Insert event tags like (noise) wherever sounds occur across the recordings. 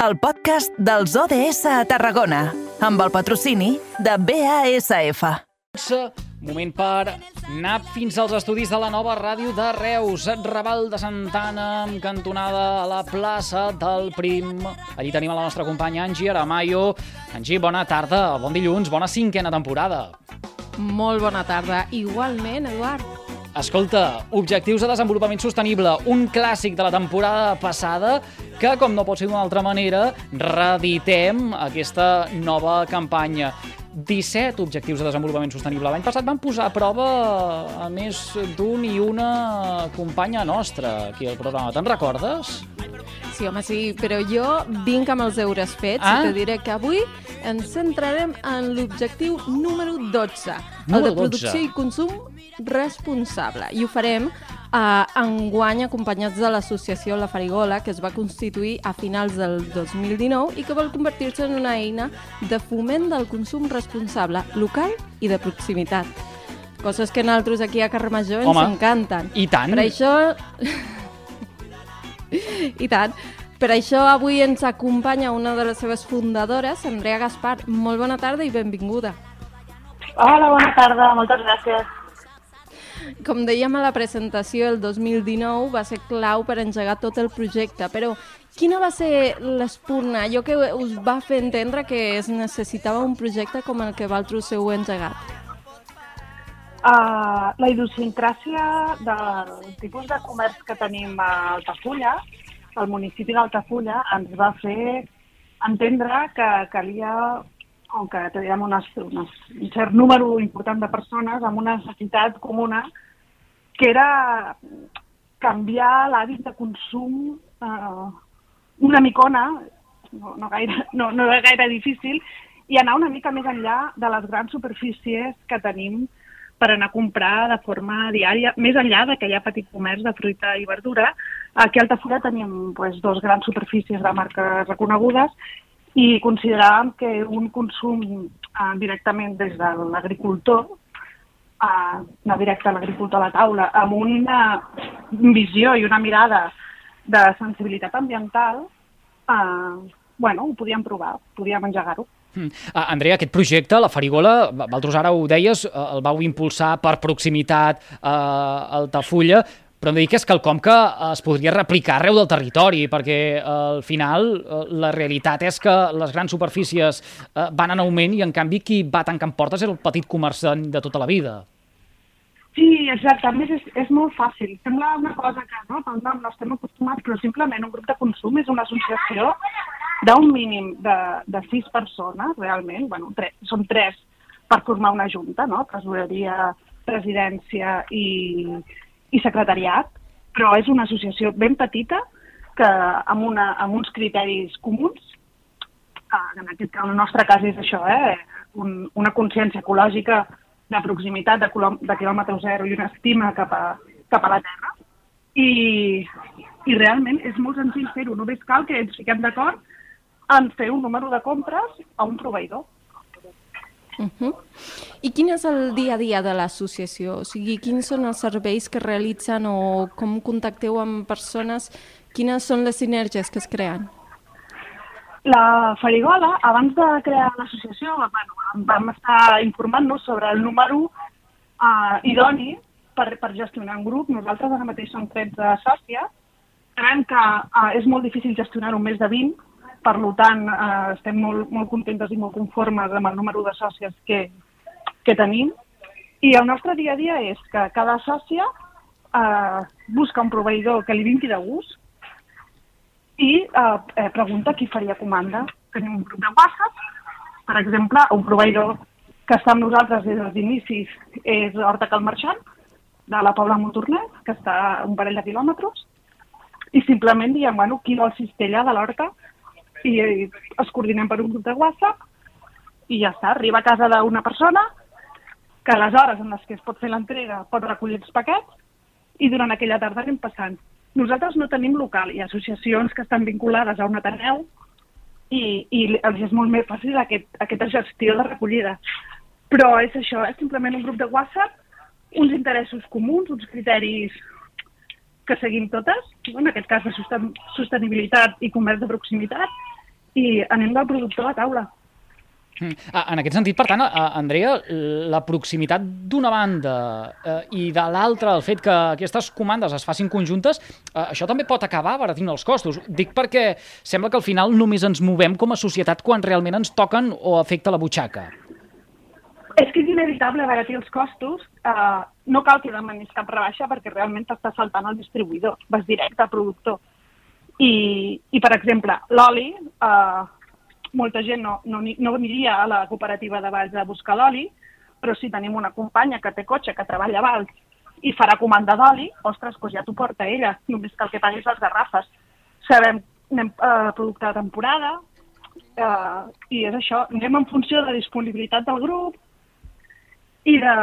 el podcast dels ODS a Tarragona, amb el patrocini de BASF. Moment per anar fins als estudis de la nova ràdio de Reus, Raval de Santana, amb cantonada a la plaça del Prim. Allí tenim a la nostra companya Angie Aramayo. Angie, bona tarda, bon dilluns, bona cinquena temporada. Molt bona tarda. Igualment, Eduard. Escolta, Objectius de Desenvolupament Sostenible, un clàssic de la temporada passada que, com no pot ser d'una altra manera, reeditem aquesta nova campanya. 17 objectius de desenvolupament sostenible. L'any passat van posar a prova a més d'un i una companya nostra aquí al programa. Te'n recordes? Sí, home, sí, però jo vinc amb els deures fets ah? i te diré que avui ens centrarem en l'objectiu número 12, el de producció 12. i consum responsable. I ho farem eh, enguany acompanyats de l'associació La Farigola, que es va constituir a finals del 2019 i que vol convertir-se en una eina de foment del consum responsable local i de proximitat. Coses que nosaltres aquí a Carrer Major ens Home, encanten. I tant. Per això... (laughs) I tant. Per això avui ens acompanya una de les seves fundadores, Andrea Gaspar. Molt bona tarda i benvinguda. Hola, bona tarda, moltes gràcies. Com dèiem a la presentació, el 2019 va ser clau per engegar tot el projecte, però quina va ser l'espurna, allò que us va fer entendre que es necessitava un projecte com el que Valtros heu engegat? Uh, la idiosincràsia del tipus de comerç que tenim a Altafulla, al municipi d'Altafulla, ens va fer entendre que calia com que teníem unes, unes, un cert número important de persones amb una necessitat comuna que era canviar l'hàbit de consum eh, una micona, no, no, gaire, no, no era gaire difícil, i anar una mica més enllà de les grans superfícies que tenim per anar a comprar de forma diària, més enllà de que hi ha petit comerç de fruita i verdura. Aquí a Altafulla tenim pues, dos grans superfícies de marques reconegudes i consideràvem que un consum eh, directament des de l'agricultor, eh, anar directe a l'agricultor a la taula, amb una visió i una mirada de sensibilitat ambiental, eh, bueno, ho podíem provar, podíem engegar-ho. Mm. Uh, Andrea, aquest projecte, la Farigola, vosaltres ara ho deies, uh, el vau impulsar per proximitat uh, a Altafulla, però em dir que és quelcom que es podria replicar arreu del territori, perquè eh, al final eh, la realitat és que les grans superfícies eh, van en augment i en canvi qui va tancant portes és el petit comerciant de tota la vida. Sí, exacte. A més, és, és molt fàcil. Sembla una cosa que no, pel nom no estem acostumats, però simplement un grup de consum és una associació d'un mínim de, de sis persones, realment. bueno, tres, són tres per formar una junta, no? tresoreria, presidència i, i secretariat, però és una associació ben petita que amb, una, amb uns criteris comuns, en, aquest, en el nostre cas és això, eh? Un, una consciència ecològica de proximitat, de, de quilòmetre zero i una estima cap a, cap a la Terra. I, I realment és molt senzill fer-ho, només cal que ens fiquem d'acord en fer un número de compres a un proveïdor. Uh -huh. I quin és el dia a dia de l'associació? O sigui, quins són els serveis que realitzen o com contacteu amb persones? Quines són les sinergies que es creen? La Farigola, abans de crear l'associació, bueno, vam estar informant-nos sobre el número uh, idoni per, per gestionar un grup. Nosaltres ara mateix som 13 sòcies. Sabem que uh, és molt difícil gestionar un més de 20, per tant, eh, estem molt, molt contentes i molt conformes amb el número de sòcies que, que tenim. I el nostre dia a dia és que cada sòcia eh, busca un proveïdor que li vingui de gust i eh, eh, pregunta qui faria comanda. Tenim un grup de WhatsApp, per exemple, un proveïdor que està amb nosaltres des dels inicis és Horta Cal Marxant, de la Pobla Montornet, que està a un parell de quilòmetres, i simplement diem, bueno, qui vol cistella de l'Horta i es coordinem per un grup de WhatsApp i ja està, arriba a casa d'una persona que a les hores en les que es pot fer l'entrega pot recollir els paquets i durant aquella tarda anem passant. Nosaltres no tenim local, hi ha associacions que estan vinculades a un Ateneu i, i els és molt més fàcil aquest, aquesta gestió de recollida. Però és això, és simplement un grup de WhatsApp, uns interessos comuns, uns criteris que seguim totes, en aquest cas de sostenibilitat i comerç de proximitat, i anem del productor a la taula. Mm. Ah, en aquest sentit, per tant, Andrea, la proximitat d'una banda eh, i de l'altra, el fet que aquestes comandes es facin conjuntes, eh, això també pot acabar baratint els costos. Dic perquè sembla que al final només ens movem com a societat quan realment ens toquen o afecta la butxaca. És que és inevitable abaratir els costos. Eh, no cal que demanis cap rebaixa perquè realment t'està saltant el distribuïdor. Vas directe al productor. I, i per exemple, l'oli... Eh, molta gent no, no, no aniria a la cooperativa de Valls a buscar l'oli, però si tenim una companya que té cotxe, que treballa a Valls i farà comanda d'oli, ostres, doncs ja t'ho porta ella, només cal que paguis les garrafes. Sabem, anem eh, producte de temporada, eh, i és això, anem en funció de disponibilitat del grup i de,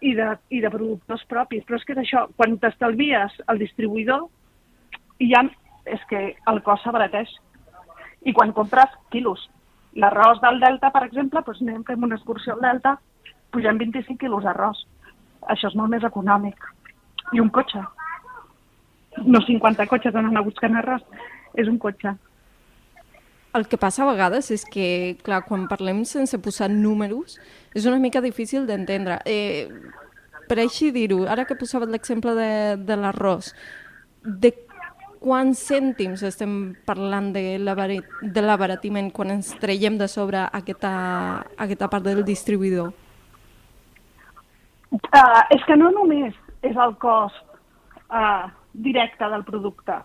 i de, i de productors propis. Però és que és això, quan t'estalvies el distribuïdor, ja és que el cost s'abarateix i quan compres quilos. L'arròs del Delta, per exemple, doncs anem, fem una excursió al Delta, pugem 25 quilos d'arròs. Això és molt més econòmic. I un cotxe. No 50 cotxes anant a buscar arròs, és un cotxe. El que passa a vegades és que, clar, quan parlem sense posar números, és una mica difícil d'entendre. Eh, per així dir-ho, ara que posaves l'exemple de, de l'arròs, de quants cèntims estem parlant de l'abaratiment quan ens traiem de sobre aquesta, aquesta part del distribuïdor? Uh, és que no només és el cost uh, directe del producte,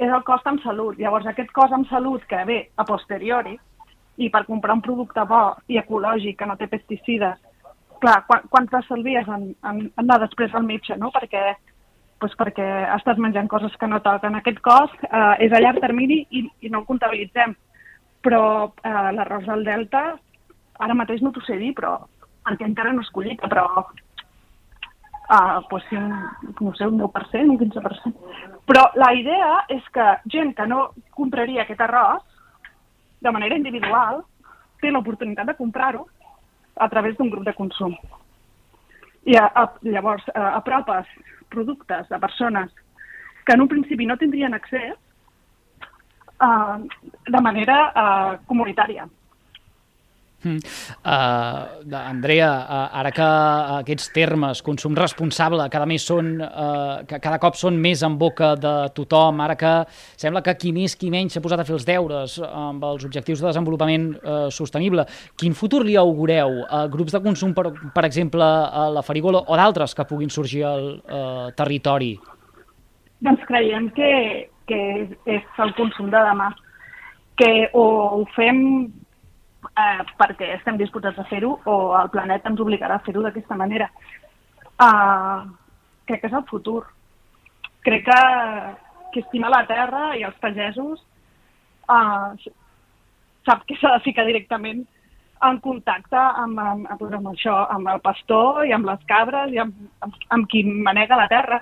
és el cost en salut. Llavors, aquest cost en salut que ve a posteriori, i per comprar un producte bo i ecològic que no té pesticides, clar, quan, quan t'estalvies en, en, en anar després al metge, no? Perquè doncs perquè estàs menjant coses que no toquen. Aquest cost eh, és a llarg termini i, i no el comptabilitzem. Però eh, l'arròs del Delta, ara mateix no t'ho sé dir, però perquè encara no és collita, però eh, doncs un, no sé, un 10%, un 15%. Però la idea és que gent que no compraria aquest arròs de manera individual té l'oportunitat de comprar-ho a través d'un grup de consum. I a, a, llavors a, apropes productes de persones que en un principi no tindrien accés uh, de manera uh, comunitària. Mm. Uh, Andrea, uh, ara que aquests termes, consum responsable, cada més són, uh, que cada cop són més en boca de tothom, ara que sembla que qui més qui menys s'ha posat a fer els deures amb els objectius de desenvolupament uh, sostenible, quin futur li augureu a grups de consum, per, per exemple, a la Farigola o d'altres que puguin sorgir al uh, territori? Doncs creiem que, que és el consum de demà, que o ho fem eh, perquè estem disposats a fer-ho o el planeta ens obligarà a fer-ho d'aquesta manera. Uh, crec que és el futur. Crec que, que estima la terra i els pagesos uh, sap que s'ha de ficar directament en contacte amb, amb, amb, amb això, amb el pastor i amb les cabres i amb, amb, amb qui manega la terra.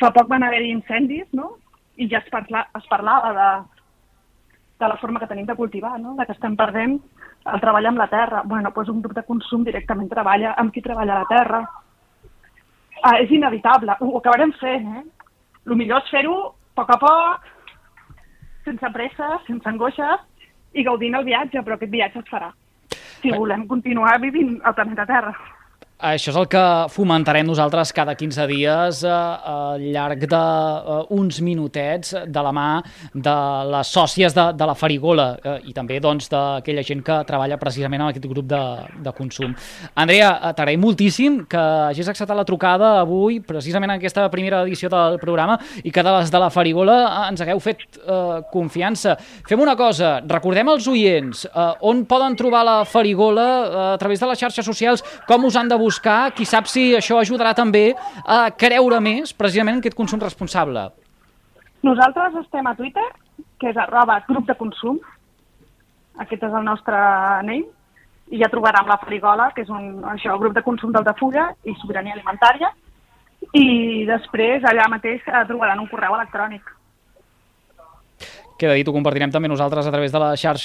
Fa poc van haver-hi incendis, no? I ja es, parla, es parlava de, de la forma que tenim de cultivar, no? de que estem perdent el treball amb la terra. bueno, doncs un grup de consum directament treballa amb qui treballa la terra. Ah, és inevitable, ho, acabarem fent, eh? El millor és fer-ho a poc a poc, sense pressa, sense angoixes, i gaudint el viatge, però aquest viatge es farà. Si volem continuar vivint al planeta Terra. Això és el que fomentarem nosaltres cada 15 dies eh, al llarg d'uns uh, minutets de la mà de les sòcies de, de la Farigola eh, i també doncs, d'aquella gent que treballa precisament en aquest grup de, de consum. Andrea, eh, t'agraïm moltíssim que hagis acceptat la trucada avui, precisament en aquesta primera edició del programa, i que de les de la Farigola eh, ens hagueu fet eh, confiança. Fem una cosa, recordem als oients eh, on poden trobar la Farigola eh, a través de les xarxes socials, com us han de buscar buscar, qui sap si això ajudarà també a creure més precisament en aquest consum responsable. Nosaltres estem a Twitter, que és arroba grup de consum, aquest és el nostre name, i ja trobaran la Frigola, que és un això, grup de consum d'Altafulla i sobirania alimentària, i després allà mateix eh, trobaran un correu electrònic. Queda dit, ho compartirem també nosaltres a través de la xarxa